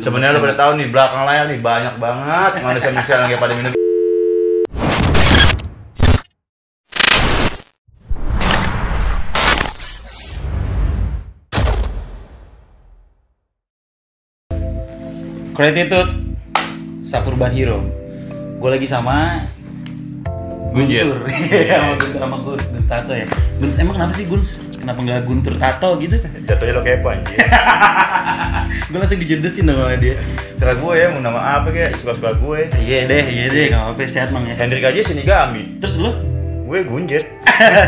Sebenarnya lo pada tahu nih belakang layar nih banyak banget manusia manusia yang kayak pada minum. Gratitude Sapurban Hero. Gue lagi sama Gunjir. Guntur. Iya, sama Guntur sama Guns, Guns Tato ya. Guns emang kenapa sih Guns? Kenapa nggak Guntur Tato gitu? Jatuhnya lo kepo anjir. gue langsung dijudesin dong sama dia. Serah gue ya mau nama apa kayak suka-suka gue. Iya deh, iya deh, nggak apa-apa sehat mang ya. Hendrik aja sini gami. Terus lu? Gue gunjet.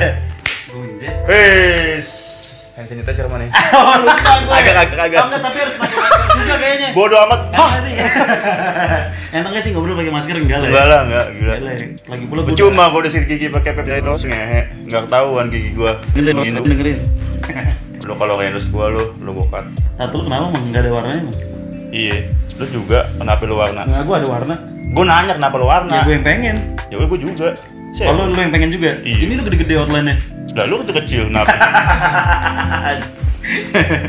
Gunjet. Wes. Hand sanitizer mana nih? Oh lupa gue. Agak, agak, agak. Oh, enggak, tapi harus pakai masker juga kayaknya. Bodoh amat. Enggak sih. Enaknya sih ngobrol pakai masker enggak lah. ya? Enggak lah, enggak gila. Ya. Lagi pula gua- Percuma gue udah sikat gigi pakai peptide dos ngehe. Enggak ketahuan gigi gue. Dengerin, dengerin. Lo kalau kayak dos gua lo, lo bokat. Tato lu kenapa emang nggak ada warnanya emang? Iya. Lo juga kenapa lo warna? Enggak, gua ada warna. Gue nanya kenapa lo warna? Ya gue yang pengen. Ya gue juga. Lu, lu yang pengen juga? Iya. Ini lu gede-gede outline-nya. Lah lu kecil kecil kenapa?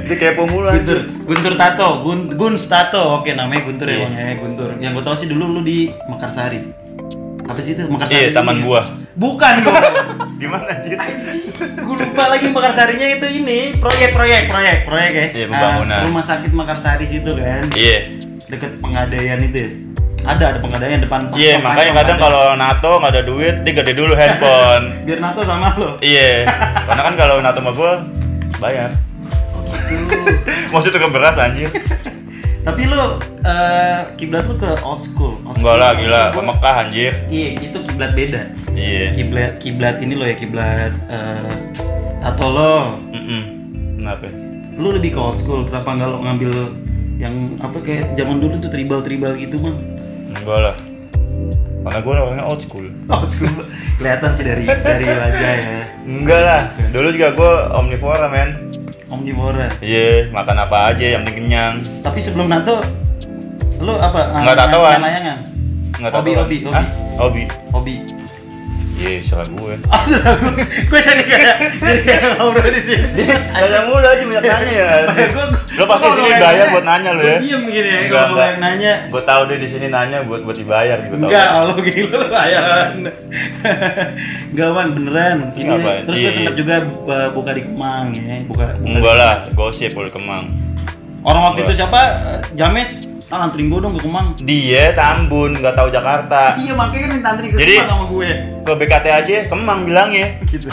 Dia kepo mulu Guntur. Guntur Tato, Gun, Guns Tato. Oke, namanya Guntur ya Iya. bang ya, Guntur. Yang gue tau sih dulu lu di Mekarsari. Apa sih itu Iya, Mekarsari? Taman? Buah. Bukan dong. Di mana anjir? gue lupa lagi Mekarsarinya itu ini proyek proyek proyek proyek ya. Iya, pembangunan. Ah, rumah sakit Mekarsari situ kan. Iya. Deket pengadaian itu. ya? Ada ada pengadaian depan. Iya, pas- makanya kadang kalau NATO nggak ada duit, dia gede dulu handphone. biar NATO sama lo. Iya. Karena kan kalau NATO sama gua bayar. Maksudnya ke beras anjir. Tapi lu eh, kiblat lu ke old school. Old Enggak school. lah, gila, ke Mekah anjir. Iya, itu kiblat beda. Iya. Kiblat kiblat ini lo ya kiblat eh, tato lo. Mm-mm. Kenapa? Lu lebih ke old school. Kenapa nggak lo ngambil yang apa kayak zaman dulu tuh tribal tribal gitu mah? Enggak lah. Karena gua orangnya old school. Old school. Kelihatan sih dari dari wajah ya. Enggak lah. Dulu juga gua omnivora, men. Omnivora. Iya, makan apa aja yang penting kenyang. Tapi sebelum tato lu apa? Nggak tatoan. Layangan. Enggak Hobi, tahu. hobi, hobi. Hobi. Hobi. Iya, salah gue. Oh, sudah gue, gue jadi kayak jadi kayak ngobrol di sini. Tanya mulu aja banyak nanya ya. Gua- Lo pasti sini bayar nanya- buat nanya lo ya. Gua diem gini ya kalau gue yang nanya. Gue tahu deh di sini nanya buat buat dibayar gue tahu. Enggak, Allah gila lu bayaran. Enggak bang, beneran. Terus Ini ngapain? terus sempat juga buka di Kemang ya, buka. buka Enggak lah, gosip boleh kemang. Orang waktu itu siapa? James, ah anterin gue dong ke Kemang. Dia Tambun, nggak tahu Jakarta. Iya, makanya kan minta anterin ke Jadi- Kemang sama gue. Ke BKT aja Kemang bilangnya. Gitu.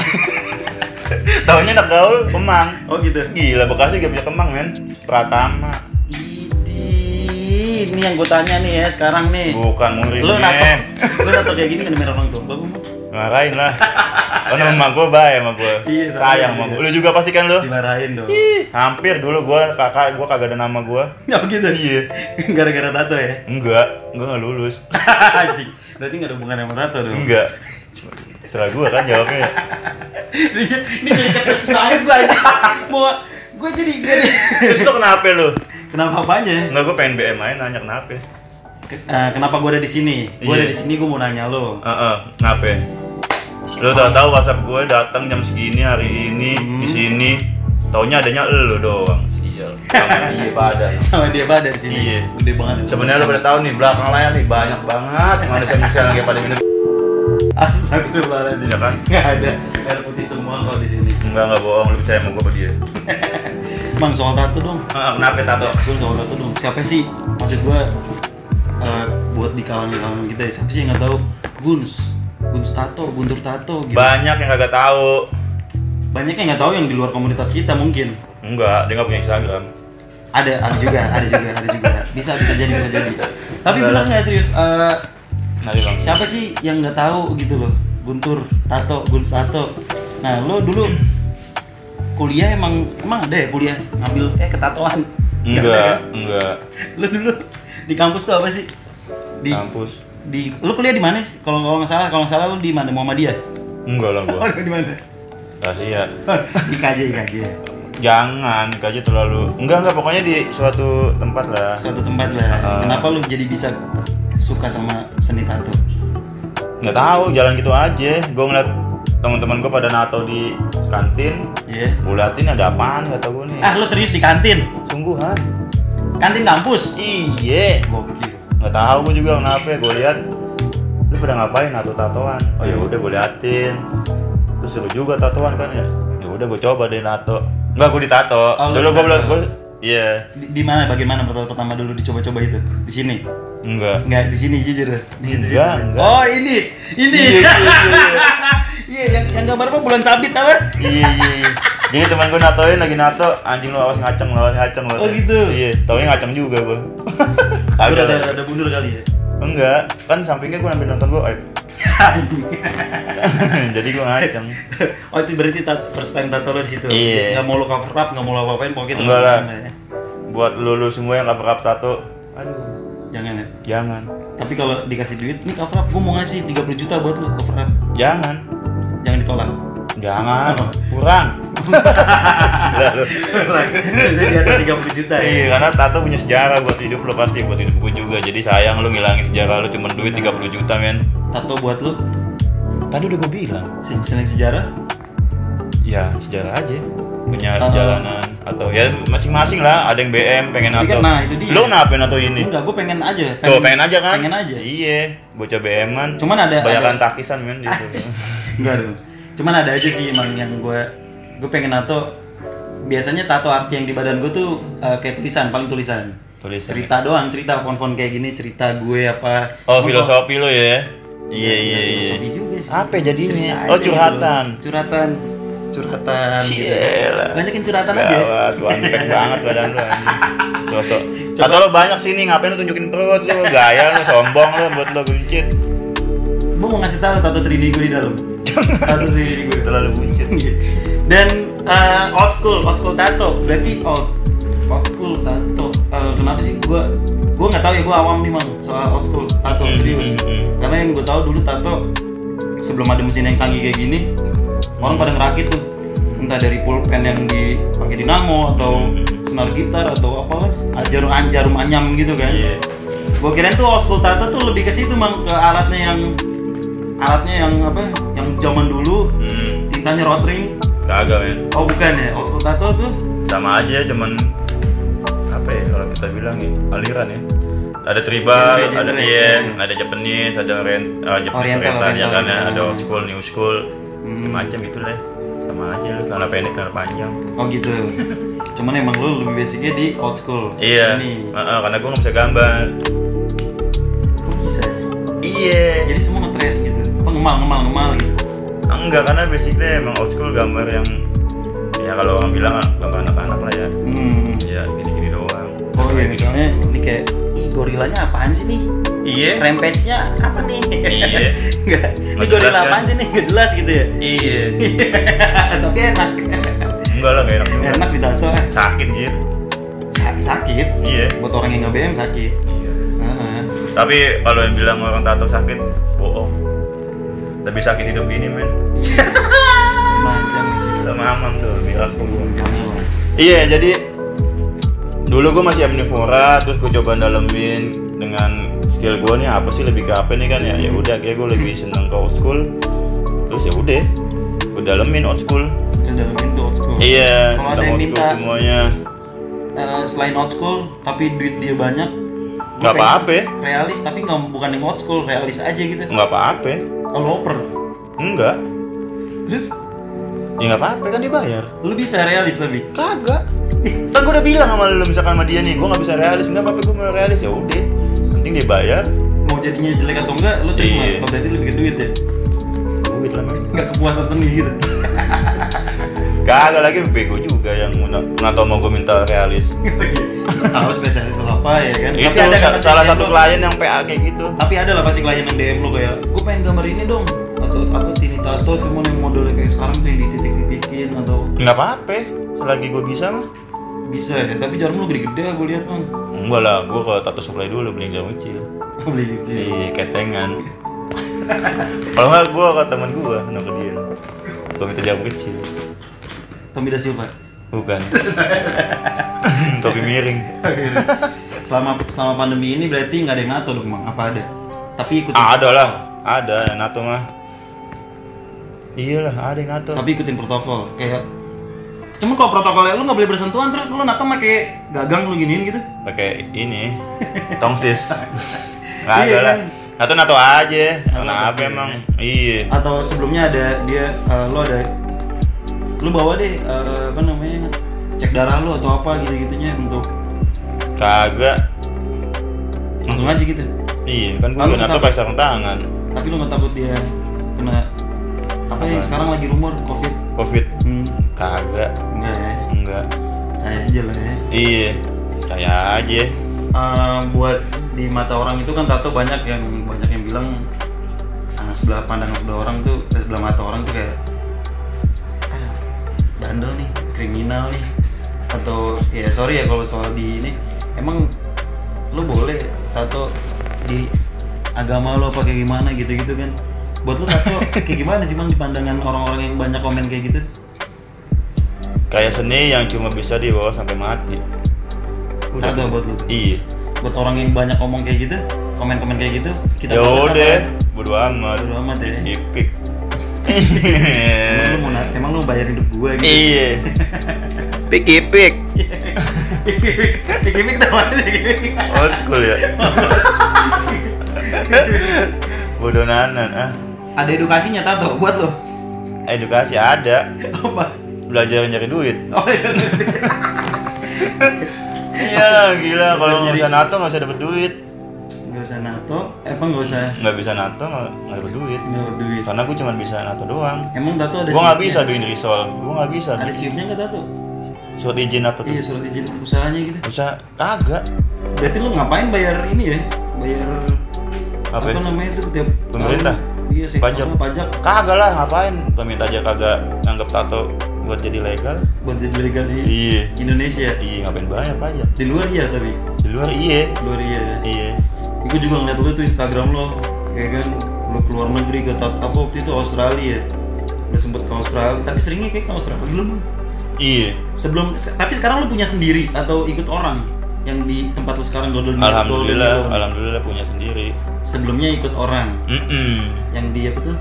Taunya anak gaul Kemang. Oh gitu. Gila Bekasi juga punya Kemang men. Pratama. Ini yang gue tanya nih ya sekarang nih. Bukan murid Lu nato, lu nato kayak gini kan orang tua. Bapak Marahin lah. Karena emak gue baik sama gue. Iya, sama Sayang iya. sama gue. Lu juga pasti kan lu? dimarahin dong. Ih, hampir dulu gue kakak gue kagak ada nama gue. Oh gitu. Iya. Gara-gara tato ya. Enggak, gue nggak lulus. Anjing. Berarti nggak ada hubungan sama tato dong. Enggak. Serah gue kan jawabnya. ini ini jadi ketes banget gue aja mau gue jadi jadi Terus lu kenapa lu? kenapa apanya Enggak, gue pengen BM aja nanya kenapa. Ke- eh, kenapa gue ada di sini gue Iya. ada di sini gue mau nanya lo Heeh, kenapa? Lu tau tahu WhatsApp gue datang jam segini hari ini Hmm. di sini. Taunya adanya lu doang. Sial. Sama dia pada. sama dia pada di sini Iya. gede banget. Sebenarnya lu pada tahu nih belakang layar nih banyak banget manusia manusia yang kayak pada minum. Astagfirullahaladzim Iya kan? nggak ada air putih semua kalau di sini Enggak enggak bohong, lu percaya sama gue apa dia? bang soal tato dong Heeh, kenapa tato? gue soal tato dong siapa sih maksud gue eh, buat di kalangan kalangan kita ya siapa sih yang nggak tahu Guns Guns tato Guntur tato gitu Banyak yang kagak tahu. banyak yang nggak tahu yang di luar komunitas kita mungkin Enggak, dia nggak punya Instagram. ada ada juga ada juga ada juga bisa bisa jadi bisa jadi tapi Enggak benar nggak serius eh, bang. siapa sih yang nggak tahu gitu loh Guntur Tato Guns Tato nah lo dulu kuliah emang emang ada ya kuliah ngambil eh ketatoan Enggak, kan? enggak. lo dulu di kampus tuh apa sih di Kampus. Di lo kuliah di mana sih kalau kalau nggak salah kalau nggak salah lo di mana Muhammadiyah Enggak lah gua. di mana Rahasia. IKJ IKJ Jangan, aja terlalu. Enggak enggak, pokoknya di suatu tempat lah. suatu tempat lah Ah. kenapa lo jadi bisa suka sama seni tato Nggak tahu, jalan gitu aja. Gue ngeliat teman-teman gue pada nato di kantin Iya. gue liatin ada apaan kata gue nih Ah, lu serius di kantin? sungguhan Kantin kampus. Iya. Gokil. Nggak tahu gue juga kenapa ya. Gue lihat lu pada ngapain tato tatoan. Oh ya udah gue liatin. Terus seru juga tatoan kan ya. Ya udah gue coba deh nato. Enggak gue ditato. Oh, lu Dulu gue bilang gue iya. Di, di mana bagaimana pertama pertama dulu dicoba-coba itu? Di sini. Enggak. Enggak, di sini jujur. Di situ. Enggak, enggak. Oh, ini. Ini. Iya, iya, iya, iya. Iya, yang yang gambar apa bulan sabit apa? iya iya iya. Jadi teman gue natoin lagi nato, anjing lu awas ngaceng, lu awas ngaceng lu. Oh, gitu? Iya, taunya ngaceng juga gue. Kagak ada ada mundur kali ya. Enggak, kan sampingnya gue ngambil nonton gue, Anjing. jadi gue ngaceng. oh itu berarti first time tato lo di situ. Iya. Nggak mau lo cover up, nggak mau lo apa-apain, pokoknya Enggak lah. teman-teman ya. Buat lu, lu semua yang cover up tato, aduh, Jangan ya. jangan, Tapi kalau dikasih duit, nih cover up, gue mau ngasih 30 juta buat lo cover up. jangan, Jangan ditolak. jangan, Oh. kurang. Jadi di atas 30 juta ya. Iya, karena tato punya sejarah buat hidup lu pasti, buat hidup gue juga. Jadi sayang lu ngilangin sejarah lu cuma duit 30 juta men. Tato buat lo, Tadi udah gue bilang, se- seneng sejarah, ya sejarah aja punya Uh, jalanan atau ya masing-masing lah ada yang BM pengen atau kan, nah, itu dia. lu kenapa atau ini enggak, gue pengen aja. Tuh pengen aja kan Pengen aja. iya bocah BM kan Cuman ada banyakan ada- takisan men gitu Enggak dong. Cuman ada aja sih emang yang gue gue pengen tato biasanya tato arti yang di badan gue tuh eh, kayak tulisan, paling tulisan. tulisan Cerita doang, cerita font-font kayak gini, cerita gue apa. oh Emang filosofi lu ya iya iya iya Filosofi juga sih. Apa jadinya? Oh, aja curhatan. gitu. Curhatan. Curhatan. gitu. Banyakin curhatan aja. Gawat, lu antek banget badan lu. Sosok. Kata lu banyak sini, ngapain lu tunjukin perut lu, gaya lu, sombong lu buat lu buncit. Gue mau ngasih tahu tato 3D gue di dalam. tato 3D gue. Terlalu buncit. Dan eh, old school, old school tato. Berarti old old school tato. Eh, kenapa sih gue gue nggak tahu ya gue awam nih mang soal old school tato Hmm, serius. hmm, hmm. Karena yang gue tahu dulu tato sebelum ada mesin yang canggih kayak gini orang pada ngerakit tuh entah dari pulpen yang dipakai dinamo atau Hmm. senar gitar atau apalah jarum jarum anyam gitu kan. Iya. Gue kirain tuh old school tato tuh lebih ke situ mang ke alatnya yang alatnya yang apa yang zaman dulu Hmm, tintanya rotring kagak men. Oh bukan ya, old school tato tuh sama aja cuman apa ya kalau kita bilang ya aliran ya ada tribal, Genre, ada genre. ien, ada Japanese, ada orient, uh, Japanese Oriental, oriental, ya kan ya, ada old school, new school, Hmm. macam gitu lah. Sama aja, karena pendek, karena panjang. Oh gitu. Cuman emang lu lebih basicnya di old school. Iya, Ini. uh, uh, karena gue nggak bisa gambar. Kok bisa ya? Iya, Jadi semua ngetres gitu. Apa ngemal ngemal ngemal gitu. Enggak karena basically emang old school gambar yang ya kalau orang bilang gambar anak-anak lah ya. Hmm. Ya gini-gini doang. Oh iya misalnya ini kayak gorilanya apaan sih nih? Iya. Rampage-nya apa nih? Iya. Enggak. Ini gorila kan? apaan sih nih? Nggak jelas gitu ya. Iya. Tapi enak. Enggak lah, gak enak juga. enak ditato. Sakit jir. Sakit sakit. Iya. Buat orang yang nggak BM sakit. Iya. Heeh. Tapi kalau yang bilang orang tato sakit, bohong. Lebih sakit hidup ini men. Sama Amam tuh bilang. Iya jadi dulu gue masih omnivora, terus gue coba dalemin dengan skill gue nih apa sih lebih ke apa nih kan ya? Ya udah kayak gue lebih seneng ke old school. Terus ya udah gue dalemin old school. Yang dalemin tuh old school. iya Kalau ada yang minta semuanya. eh, selain old school tapi duit dia banyak nggak apa-apa. realis tapi nggak bukan yang old school realis aja gitu. Nggak apa-apa kalau oper? Enggak. Terus? Ya nggak apa-apa kan dibayar lu bisa realis lebih Kagak. Kan gue udah bilang sama lu misalkan sama dia nih, gue nggak bisa realis, nggak apa-apa gue mau realis. Ya udah. Penting dia bayar, mau jadinya jelek atau enggak lu terima. Iya. kalau berarti lebih ke duit ya? Duit lah nggak kepuasan sendiri gitu Kagak lagi bego juga yang nggak tau mau gue minta realis. tahu spesialis lu apa ya kan Itu kan sa- pasti salah satu klien yang PA kayak gitu. tapi ada lah pasti klien yang DM lu kayak gue pengen gambar ini dong atau apa tini tato cuman yang modelnya kayak sekarang yang dititik-titikin atau Nggak apa-apa, selagi gue bisa mah. bisa ya tapi jarum lu gede-gede gue lihat bang Enggak lah, gue ke tato supply dulu beli jarum kecil. beli kecil Di ketengan. Kalau nggak gue ke teman gue, ke dia. Gue minta jarum kecil. Tommy Da Silva? Bukan. Topi miring. selama selama pandemi ini berarti nggak ada yang nato dong bang. Apa ada? Tapi ikutin. Ah, ada lah, ada nato mah. Iyalah, ada yang nato. tapi ikutin protokol. Kayak Cuma kalau protokolnya lu nggak boleh bersentuhan terus lu nato pakai gagang lu giniin gitu. pakai ini tongsis. Nggak Iya ada lah. kan? nato nato aja Nato kenapa emang? Iya. Atau sebelumnya ada dia eh, lu ada lu bawa deh eh, apa namanya cek darah lu atau apa gitu gitunya untuk kagak langsung aja gitu. iya kan gue nato pakai sarung tangan Tapi lu nggak takut dia kena apa yang Apaan? sekarang lagi rumor covid? covid Hmm, kagak enggak ya. enggak Saya aja lah ya. iya saya aja Eh, buat di mata orang itu kan tato banyak yang banyak yang bilang ah, sebelah pandangan sebelah orang tuh eh, sebelah mata orang tuh kayak bandel nih kriminal nih atau ya sorry ya kalau soal di ini. Emang lu boleh tato di agama lo apa kayak gimana gitu-gitu kan? Buat lu tato kayak gimana sih bang di pandangan orang-orang yang banyak komen kayak gitu? Kayak seni yang cuma bisa dibawa sampai mati. Tato buat lu? Tuh iya. Buat orang yang banyak ngomong kayak gitu komen-komen kayak gitu kita ya udah bodo amat. Bodo amat ya. hipik emang lu mau emang lu bayar hidup gue gitu? Iya. Pik hipik Gimik tau mana sih gimik? old school ya. Bodoh nanan ah. Ada edukasinya tato buat lo. edukasi ada. Apa? belajar nyari duit. Oh iya. iya lah gila. Kalau nggak bisa nato nggak bisa dapet duit Gak usah nato, eh, apa nggak usah nggak bisa nato nggak nggak dapet duit nggak dapat duit. karena gue cuma bisa nato doang Emang tato ada gue nggak bisa bikin risol gue nggak bisa Ada siupnya nggak tato? surat izin apa tuh Iya surat izin usahanya gitu. bisa kagak Berarti lu ngapain bayar ini ya? Bayar Apa ya? namanya itu tiap Pemerintah? tahun? Iya sih. Pajak. apa, pajak kagak lah ngapain pemerintah aja kagak nganggap tato buat jadi legal buat jadi legal di iya Indonesia. iya ngapain banyak pajak Di luar iya tapi di luar iya di luar iya. ya. iya Gue juga ngeliat lu tuh Instagram lo, kayak kan lo keluar negeri ke apa waktu itu Australia. Udah sempet ke Australia, tapi seringnya kayak ke Australia belum. iya Sebelum, se- tapi sekarang lu punya sendiri atau ikut orang yang di tempat lu sekarang Golden alhamdulillah alhamdulillah punya sendiri Sebelumnya ikut orang mm yang di apa tuh?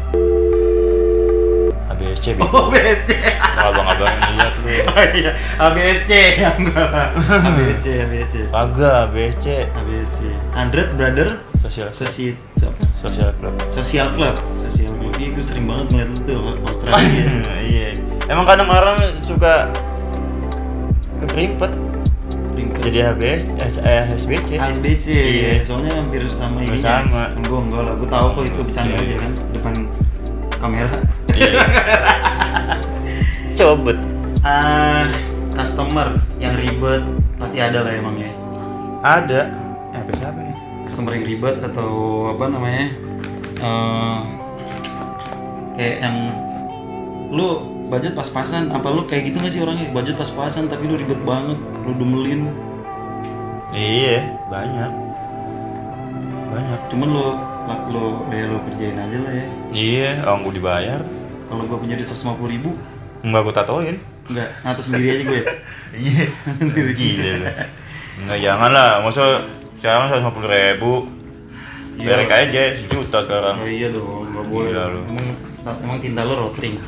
ABSC bi Oh BSC. abang-abang yang lihat lu Oh iya, ABSC yang enggak. ABSC, ABSC. kagak ABSC ABSC. Hundred Brother sosial Sosi apa? sosial club Social Club. Social Club. Iya, gue sering banget ngeliat lu tuh Australia. iya emang kadang orang suka kekerimpet jadi HBS eh, SBC ASBC Iya. soalnya hampir sama ini sama. gue enggak lah gue tahu kok itu bercanda Iya. aja kan depan kamera iya. Cobot ah customer yang ribet pasti ada lah emang ya. Ada. Eh, apa siapa nih? Customer yang ribet atau apa namanya? Eh kayak yang lu budget pas-pasan apa lu kayak gitu gak sih orangnya? Budget pas-pasan tapi lu ribet banget lu demelin iya banyak. Banyak. Cuman lu lu ya lu kerjain aja lah ya. Iya orang gue dibayar kalau gua punya duit 150 ribu Enggak gue tatoin enggak ngatur sendiri aja gue Iya Gila lu Enggak jangan lah Masa sekarang 150 ribu Iya. Berek aja sejuta sekarang Oh iya dong, nggak boleh. Gila lu. Emang, emang tinta lo rotring.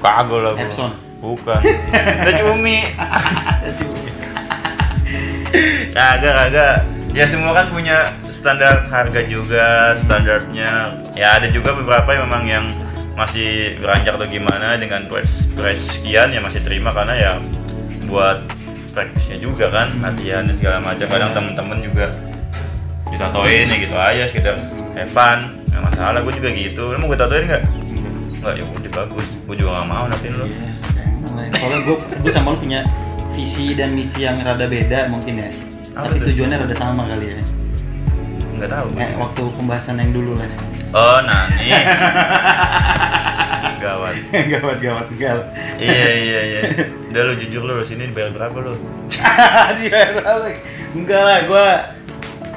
Kagak lah gua. Epson. Bukan Udah cumi Kagak kagak Ya semua kan punya standar harga juga Standarnya Ya ada juga beberapa yang memang yang masih beranjak atau gimana dengan price, price sekian ya masih terima karena ya buat praktisnya juga kan latihan dan segala macam kadang Iya. temen-temen juga ditatoin ya gitu aja sekedar Evan nggak masalah gue juga gitu lu mau gue tatoin nggak nggak ya udah bagus gue juga nggak mau natin lu Iya. Soalnya gue gue sama lo punya visi dan misi yang rada beda mungkin ya. Apa Tapi tujuannya rada sama kali ya. nggak tahu Eh, waktu pembahasan yang dulu lah. Oh nani gawat gawat gawat gas. iya iya iya udah lu jujur lu sini dibayar berapa lu Dia berapa? Enggak lah, gue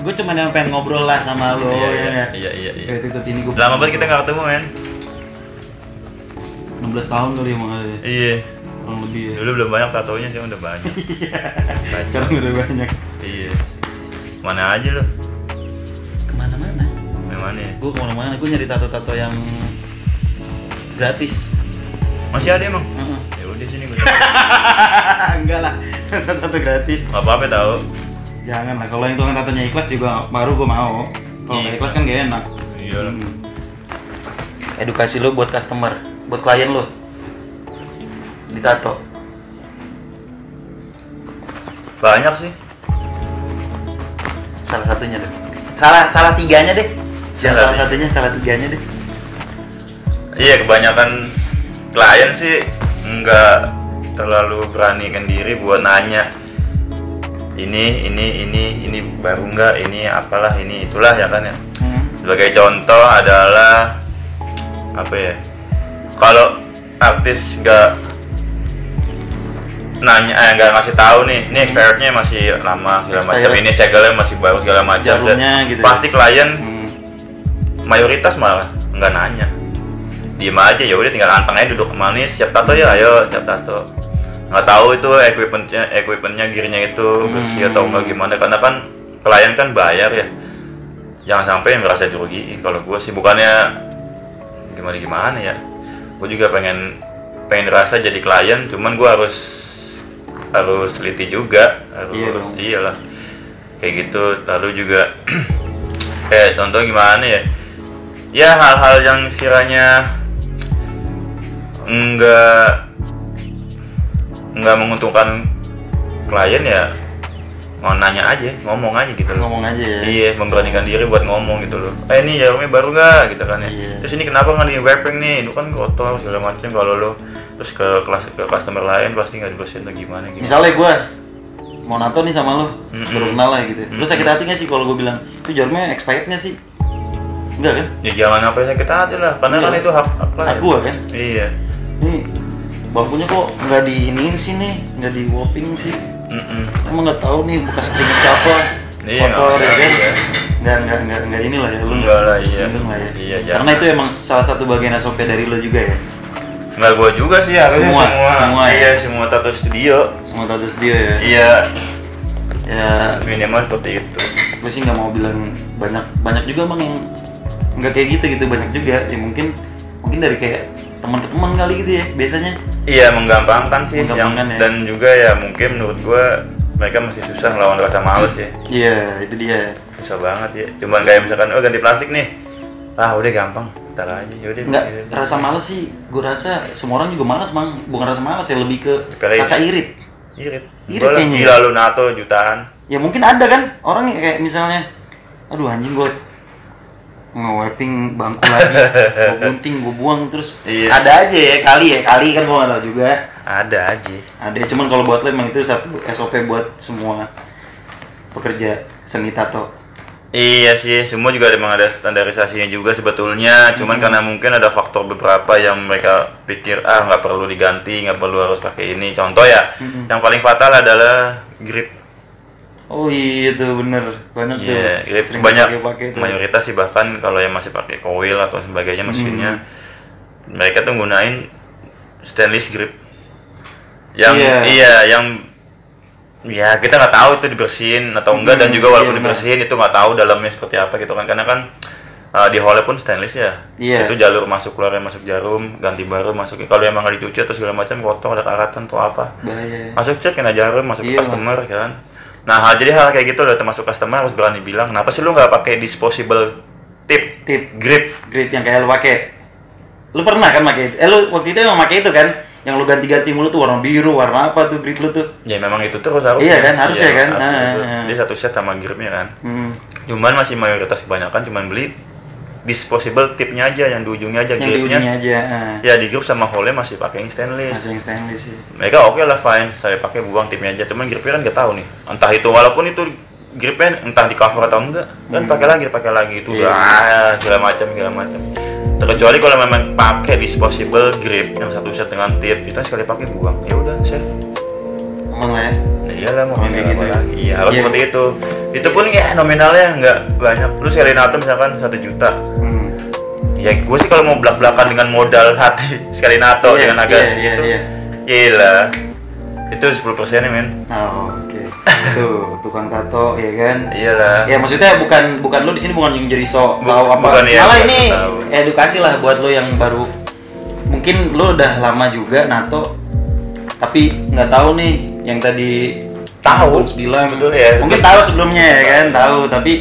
gue cuma yang pengen ngobrol lah sama lo iya, ya iya, nggak? iya iya iya Kayak titik ini gue lama banget kita nggak ketemu men 16 tahun kali ya makanya iya kurang lebih ya. dulu belum banyak tatonya sih udah banyak Kacau. Sekarang udah banyak. iya mana aja lu Ke mana-mana. Yang mana ya? gue ke mana-mana gue nyari tato-tato yang gratis. Masih ada emang? Heeh. ya udah sini gue enggak lah satu-satu gratis? Nggak apa-apa tahu jangan lah kalau yang tukang tatonya ikhlas juga baru gue mau. Kalau nggak Iya. ikhlas kan gak enak. Iya lah. Hmm. edukasi lo buat customer buat klien lo ditato banyak sih. Salah satunya deh. Salah salah tiganya deh Salah satunya salah tiganya deh iya kebanyakan klien sih nggak terlalu beranikan diri buat nanya ini ini ini ini baru nggak ini apalah ini itulah ya kan ya Hmm. sebagai contoh adalah apa ya kalau artis nggak nanya eh nggak ngasih tahu nih ini expirednya masih lama segala macam ini segelnya masih baru segala macam gitu ya. pasti klien Hmm. Mayoritas malah nggak nanya. Diem aja ya udah tinggal anteng aja duduk manis siap tato ya ayo siap tato. Nggak tahu itu equipmentnya equipmentnya gearnya itu bersih atau Hmm. enggak gimana karena kan klien kan bayar ya. Jangan sampai merasa dirugiin kalau gue sih bukannya gimana gimana ya. Gue juga pengen pengen rasa jadi klien cuman gue harus harus teliti juga harus Iya iyalah. Kayak gitu. Lalu juga kayak contoh gimana ya ya hal-hal yang sekiranya enggak enggak menguntungkan klien ya mau nanya aja ngomong aja gitu loh ngomong aja ya Iya, memberanikan diri buat ngomong gitu loh. Eh ini jarumnya baru nggak gitu kan ya. Iya. Terus ini kenapa nggak di wrapping nih? Itu kan kotor segala macam kalau lo terus ke kelas ke customer lain pasti nggak dibersihin atau gimana gimana. misalnya gue mau nato nih sama lo Mm-mm. baru kenal lah gitu lo Mm-mm. sakit hati gak sih kalau gue bilang itu jarumnya expired gak sih enggak kan Ya jangan sampai sakit hati lah, karena Iya. kan itu hak hak klien. hak gue kan Iya. nih bangkunya kok nggak diiniin sih nih nggak di whopping sih Mm-mm. emang nggak tahu nih bekas keringet siapa Iya, kotor ya nggak- kan iya. nggak nggak nggak nggak inilah ya lu Enggak lah, iya. lah ya Iya, karena jangan. itu emang salah satu bagian SOP dari lo juga ya Nggak gua juga sih harusnya Semua, semua. semua ya? iya, semua tato studio. semua tato studio ya Iya, ya minimal seperti itu. gue sih nggak mau bilang banyak banyak juga emang yang nggak kayak gitu gitu banyak juga. Ya mungkin mungkin dari kayak teman ke teman kali gitu ya biasanya. Iya menggampangkan sih Menggampangkan yang ya. dan juga ya mungkin menurut gua mereka masih susah melawan rasa males ya. Iya itu dia. Susah banget ya. Cuman kayak misalkan oh ganti plastik nih. Ah udah gampang ntar aja. Yaudah nggak iya. rasa males sih. Gue rasa semua orang juga malas bang bukan rasa malas ya lebih ke Dipelain. rasa irit. Irit. Irit kayaknya gila lu nato jutaan. Ya mungkin ada kan orang kayak misalnya aduh anjing gue nge-wiping bangku lagi gue gunting gue buang terus Iya. ada aja ya kali ya kali kan gue nggak tahu juga ada aja ada cuman kalau buat lo emang itu satu SOP buat semua pekerja seni tato Iya sih, semua juga memang ada standarisasinya juga sebetulnya. Cuman karena mungkin ada faktor beberapa yang mereka pikir ah nggak perlu diganti, nggak perlu harus pakai ini. Contoh ya, Mm-mm. yang paling fatal adalah grip. Oh iya tuh bener. Banyak tuh. Iya, grip sering banyak pakai tuh. mayoritas sih bahkan kalau yang masih pakai coil atau sebagainya mesinnya, mereka tuh gunain stainless grip. Yang Iya. iya, yang ya kita nggak tahu itu dibersihin atau enggak dan Hmm, juga walaupun iya, dibersihin itu nggak tahu dalamnya seperti apa gitu kan. Karena kan uh, di hole pun stainless ya. Iya. itu jalur masuk keluar masuk jarum ganti baru masuk. Kalau emang nggak dicuci atau segala macam kotor ada karatan atau apa. Bahaya. Ya. masuk cek kena jarum masuk Iya, ke customer kan nah hal jadi hal kayak gitu udah termasuk customer harus berani bilang kenapa sih lu nggak pakai disposable tip? Tip. Grip. Grip yang kayak lu pakai. Lu pernah kan pakai itu? Eh lu waktu itu emang pakai itu kan? Yang lu ganti-ganti mulu tuh warna biru warna apa tuh grip lu tuh? Ya memang itu terus harus Iya kan, harusnya kan? Ah, itu. ah. dia satu set sama gripnya kan. Hmm. cuman masih mayoritas kebanyakan cuman beli disposable tipnya aja yang di ujungnya aja yang di gripnya. ujungnya aja ah. ya di grup sama hole masih pakai yang stainless. Masih yang stainless sih mereka oke lah fine. Saya pakai buang tipnya aja. Cuman gripnya kan nggak tahu nih. Entah itu walaupun itu gripnya entah di cover atau enggak kan Hmm. pakai lagi pakai lagi itu. Iya. ah, segala macam segala macam. Terkecuali kalau memang pakai disposable grip yang satu set dengan tip itu sekali pakai buang. Ya udah safe aman lah ya? Nah, iyalah mau Kalau kayak apa gitu ya. lagi iya harus Iya. seperti itu. Itu pun ya nominalnya nggak banyak. Lu sekali nato misalkan satu juta. Hmm. ya gue sih kalau mau belak belakan dengan modal hati sekali nato Iya, dengan harga iya, segitu iya, gila itu 10 persen men. Oh, oke. Tuh tukang tato ya kan? Iyalah. Ya maksudnya bukan bukan lu di sini bukan yang jadi sok tahu apa. bukan ya, malah ini tahu. edukasi lah buat lo yang baru. Mungkin lo udah lama juga nato tapi nggak tahu nih yang tadi Tahu. Bilang. Betul ya. mungkin tahu sebelumnya ya kan tahu. Tapi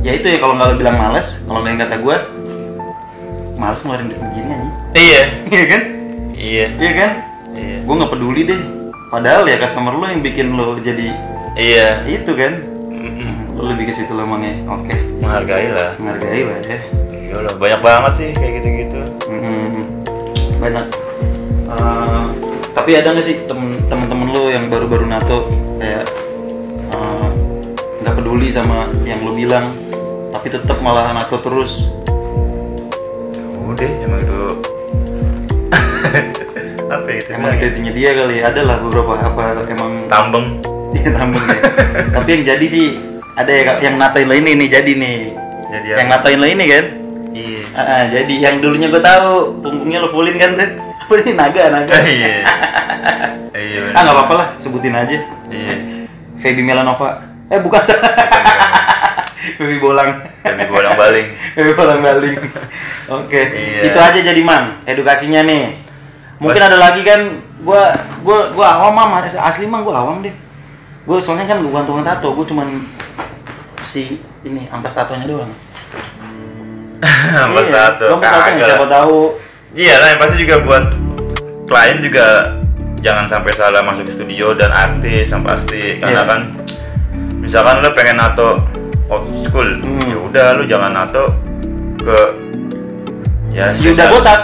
ya itu ya kalau nggak lo bilang males kalau yang kata gue males ngeluarin duit begini aja iya. Iya kan? Iya. Iya kan? Iya. Gue nggak peduli deh. Padahal ya customer lo yang bikin lo jadi iya. itu kan? Lo lebih ke situ lo emangnya oke. Menghargai lah. Menghargai lah ya. Iya lah banyak banget sih kayak gitu-gitu. Hmm, banyak. Eh, tapi ada nggak sih tem- temen-temen lo yang baru-baru nato kayak eh, nggak peduli sama yang lo bilang, tapi tetap malah nato terus. udah emang itu apa ya itu Emang itu itunya dia kali. Ada lah beberapa apa emang tambeng dia tambeng ya. tapi yang jadi sih ada ya yang natain lo ini nih jadi nih. jadi Yang apa? natain lo ini kan? iya jadi yang dulunya gue tahu punggungnya lo fullin kan tuh. Apa ini naga naga? iya iya ah nggak apa-apa lah sebutin aja. iya Feby Melanova. Eh bukan Feby Bolang. demi bolang baling Feby Bolang Baling. Oke. Iya. Itu aja jadi man edukasinya nih. Mungkin ada lagi kan gua gua gua awam mah asli mah gua awam deh. Gua soalnya kan bukan tukang tato, gua cuman si ini ampas tatonya doang. Ampas Iya, tato gua ampas tato siapa tahu. iya lah yang pasti juga buat klien juga jangan sampai salah masuk studio dan artis yang pasti karena Iya. kan misalkan lo pengen nato old school Hmm. ya udah lu jangan nato ke ya Yuda spesial- botak.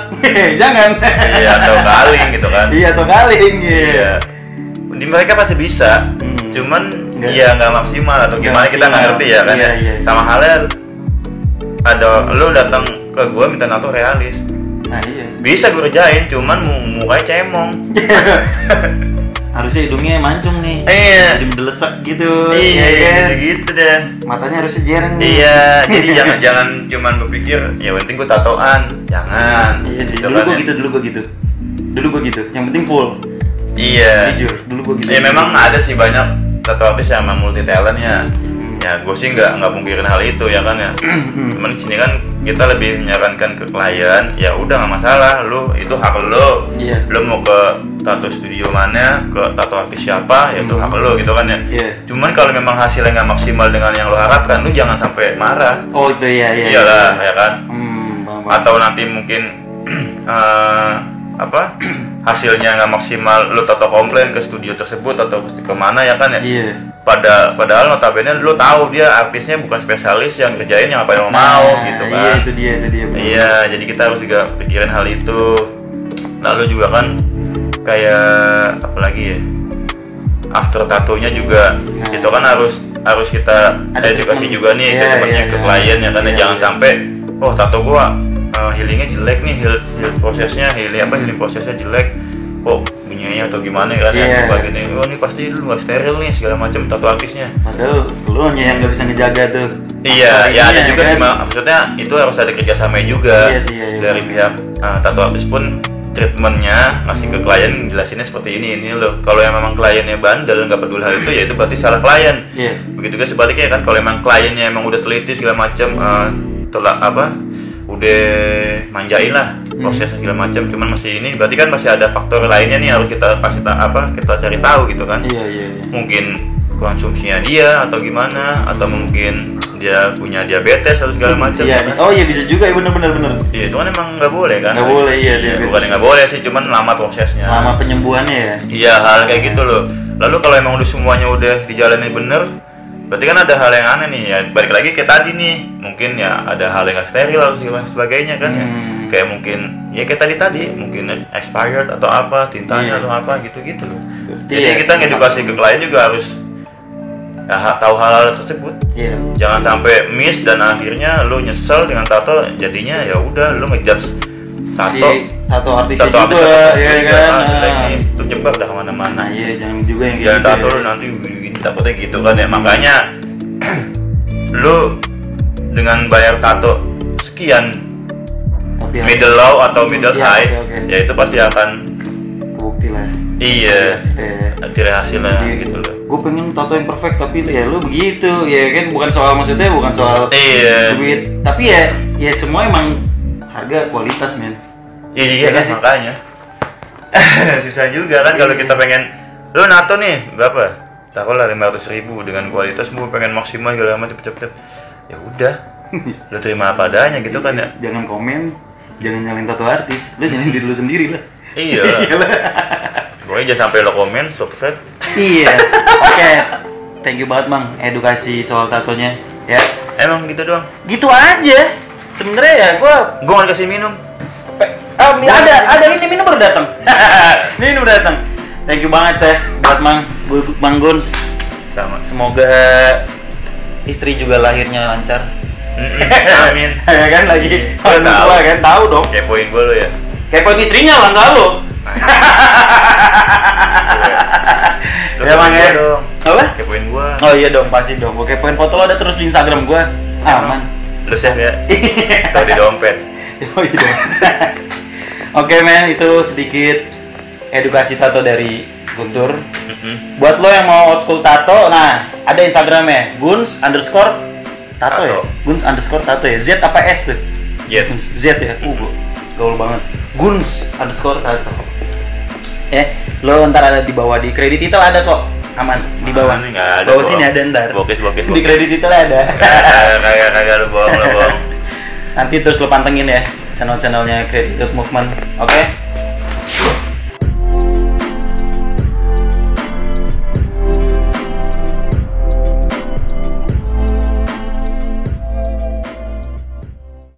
Jangan. iya atau kaling gitu kan Iya, atau galing iya. iya di mereka pasti bisa Hmm. cuman Nggak- ya nggak maksimal atau Nggak gimana kita nggak ngerti ya kan Iya, ya. iya, iya. sama halnya ada lu datang ke gua minta nato realis Nah, iya. bisa gue kerjain cuman mu mukanya cemong Harusnya hidungnya mancung nih. Iya. Jadi mendelesak gitu. iya ya kan? gitu gitu deh Matanya harusnya jereng nih. iya jadi jangan jangan cuman berpikir ya penting gue tatoan jangan Iya sih, Gitu dulu kan gua ya. gitu, dulu gua gitu. Dulu gua gitu. Yang penting full. iya Jujur, dulu gua gitu. ya memang ada sih banyak tato artis yang emang multi talent ya. Ya gue sih nggak nggak mungkirin hal itu ya kan ya cuman di sini kan kita lebih menyarankan ke klien ya udah nggak masalah lu itu hak lo Iya. lu mau ke tato studio mana ke tato artis siapa ya itu Hmm. hak lo gitu kan ya Iya. cuman kalau memang hasilnya nggak maksimal dengan yang lo harapkan lu jangan sampai marah Oh, itu ya, iya. iyalah iya. ya kan Hmm, atau nanti mungkin eh, apa hasilnya nggak maksimal lu tato komplain ke studio tersebut atau ke ke mana ya kan ya Iya. pada padahal notabene lu tahu dia artisnya bukan spesialis yang kerjain yang apa yang lo mau Nah, gitu Iya, kan itu dia, itu dia. benar. iya jadi kita harus juga pikirin hal itu lalu juga kan kayak apa lagi ya after tatonya juga Nah. itu kan harus harus kita Ada edukasi juga nih ke Iya, temennya iya, ke iya. klien ya kan Iya, jangan iya. sampai oh tato gua eh, healingnya jelek nih heal, heal prosesnya healing apa healing prosesnya jelek kok bunyinya atau gimana ya kan Iya. ya coba gini oh ini pasti lu nggak steril nih segala macam tato artisnya Padahal lu hanya yang nggak bisa ngejaga tuh. Iya, ya ada juga kan? sih, Mak. maksudnya itu harus ada kerjasama juga Iya sih, iya, iya. dari pihak uh, tato artis pun treatmentnya ngasih ke klien jelasinnya seperti ini ini loh. Kalau yang memang kliennya bandel nggak peduli hal itu ya itu berarti salah klien. Iya. Begitu juga sebaliknya kan kalau emang kliennya emang udah teliti segala macam uh, telah apa udah manjain lah Hmm. proses segala macam cuman masih ini berarti kan masih ada faktor lainnya nih harus kita kasih ta- apa kita cari tahu gitu kan Iya, iya, iya. mungkin konsumsinya dia atau gimana atau mungkin dia punya diabetes atau segala macam Iya, ya kan? oh iya bisa juga ya bener bener bener. Iya, itu kan emang nggak boleh kan Nggak boleh, iya, diabetes. bukan nggak boleh sih cuman lama prosesnya Lama penyembuhannya ya. iya hal kayak gitu loh lalu kalau emang udah semuanya udah dijalani bener berarti kan ada hal yang aneh nih ya balik lagi kayak tadi nih mungkin ya ada hal yang nggak steril atau segala sebagainya kan ya Hmm. kayak mungkin ya kayak tadi tadi mungkin expired atau apa tintanya Iya. atau apa gitu gitu loh Berarti jadi ya, kita ngedukasi ke klien juga harus ya, tahu hal-hal tersebut Iya. jangan sampai miss dan akhirnya lu nyesel dengan tato jadinya ya udah lu ngejudge tato Si tato artisnya tato juga, artis ya juga, kan. ah, jelek Ah. nih itu dah ke mana-mana Nah iya jangan juga yang jangan gitu tato ya. nanti takutnya gitu kan ya makanya lu dengan bayar tato sekian Tapi middle low atau middle Iya, high oke, oke. ya itu pasti akan kebukti lah. iya Hasilnya. ciri hasilnya Iya. gitu loh Gue pengen tato yang perfect tapi ya lu begitu ya kan bukan soal maksudnya bukan soal iya duit tapi ya ya semua emang harga kualitas men iya Iya iya kan sih? makanya susah juga kan kalau kita pengen lu nato nih berapa taruhlah lima ratus ribu dengan kualitas gue pengen maksimal segala macam cepet-cepet ya udah lu terima apa adanya gitu kan ya Jangan komen, jangan nyalain tato artis. Lu nyalain diri lu sendiri lah. iya pokoknya jangan sampai lo komen subscribe iya. Oke. Thank you banget, Bang. Edukasi soal tatonya. Ya. emang gitu doang Gitu aja. Sebenarnya ya gua gue mau dikasih minum Pe- Ah, mi- ada, ada ini minum baru datang. ini baru datang. Thank you banget teh buat Mang, Bang Guns. sama Semoga istri juga lahirnya lancar. amin ya kan lagi Gua orang tahu. tua kan tahu dong. kepoin gue lo ya Kepoin istrinya lah enggak lo. Lu Ya, Bang, kepoin ya. gua dong Apa? kepoin gue Oh iya dong, pasti dong. Gue kepoin foto lo ada terus di Instagram gua. Aman. Lu save ya atau di dompet Oh iya. Oke men, itu sedikit edukasi tato dari Guntur. Mm-mm. Buat lo yang mau old school tato, nah ada Instagramnya Guns underscore tato, ya. Tato. Guns underscore tato ya. Z apa S tuh? Jet. Guns. Z ya. Uh, gua- gaul banget. Guns underscore tato. Eh, lo ntar ada di bawah di kredit itu ada kok. Aman di bawah. Nih? Nggak ada, Bawah sini ada ntar. Bokis, bokis, Di bokis. kredit itu ada. kagak kagak lu bohong lu bohong Nanti terus lo pantengin ya channel-channelnya Creative Movement. Oke?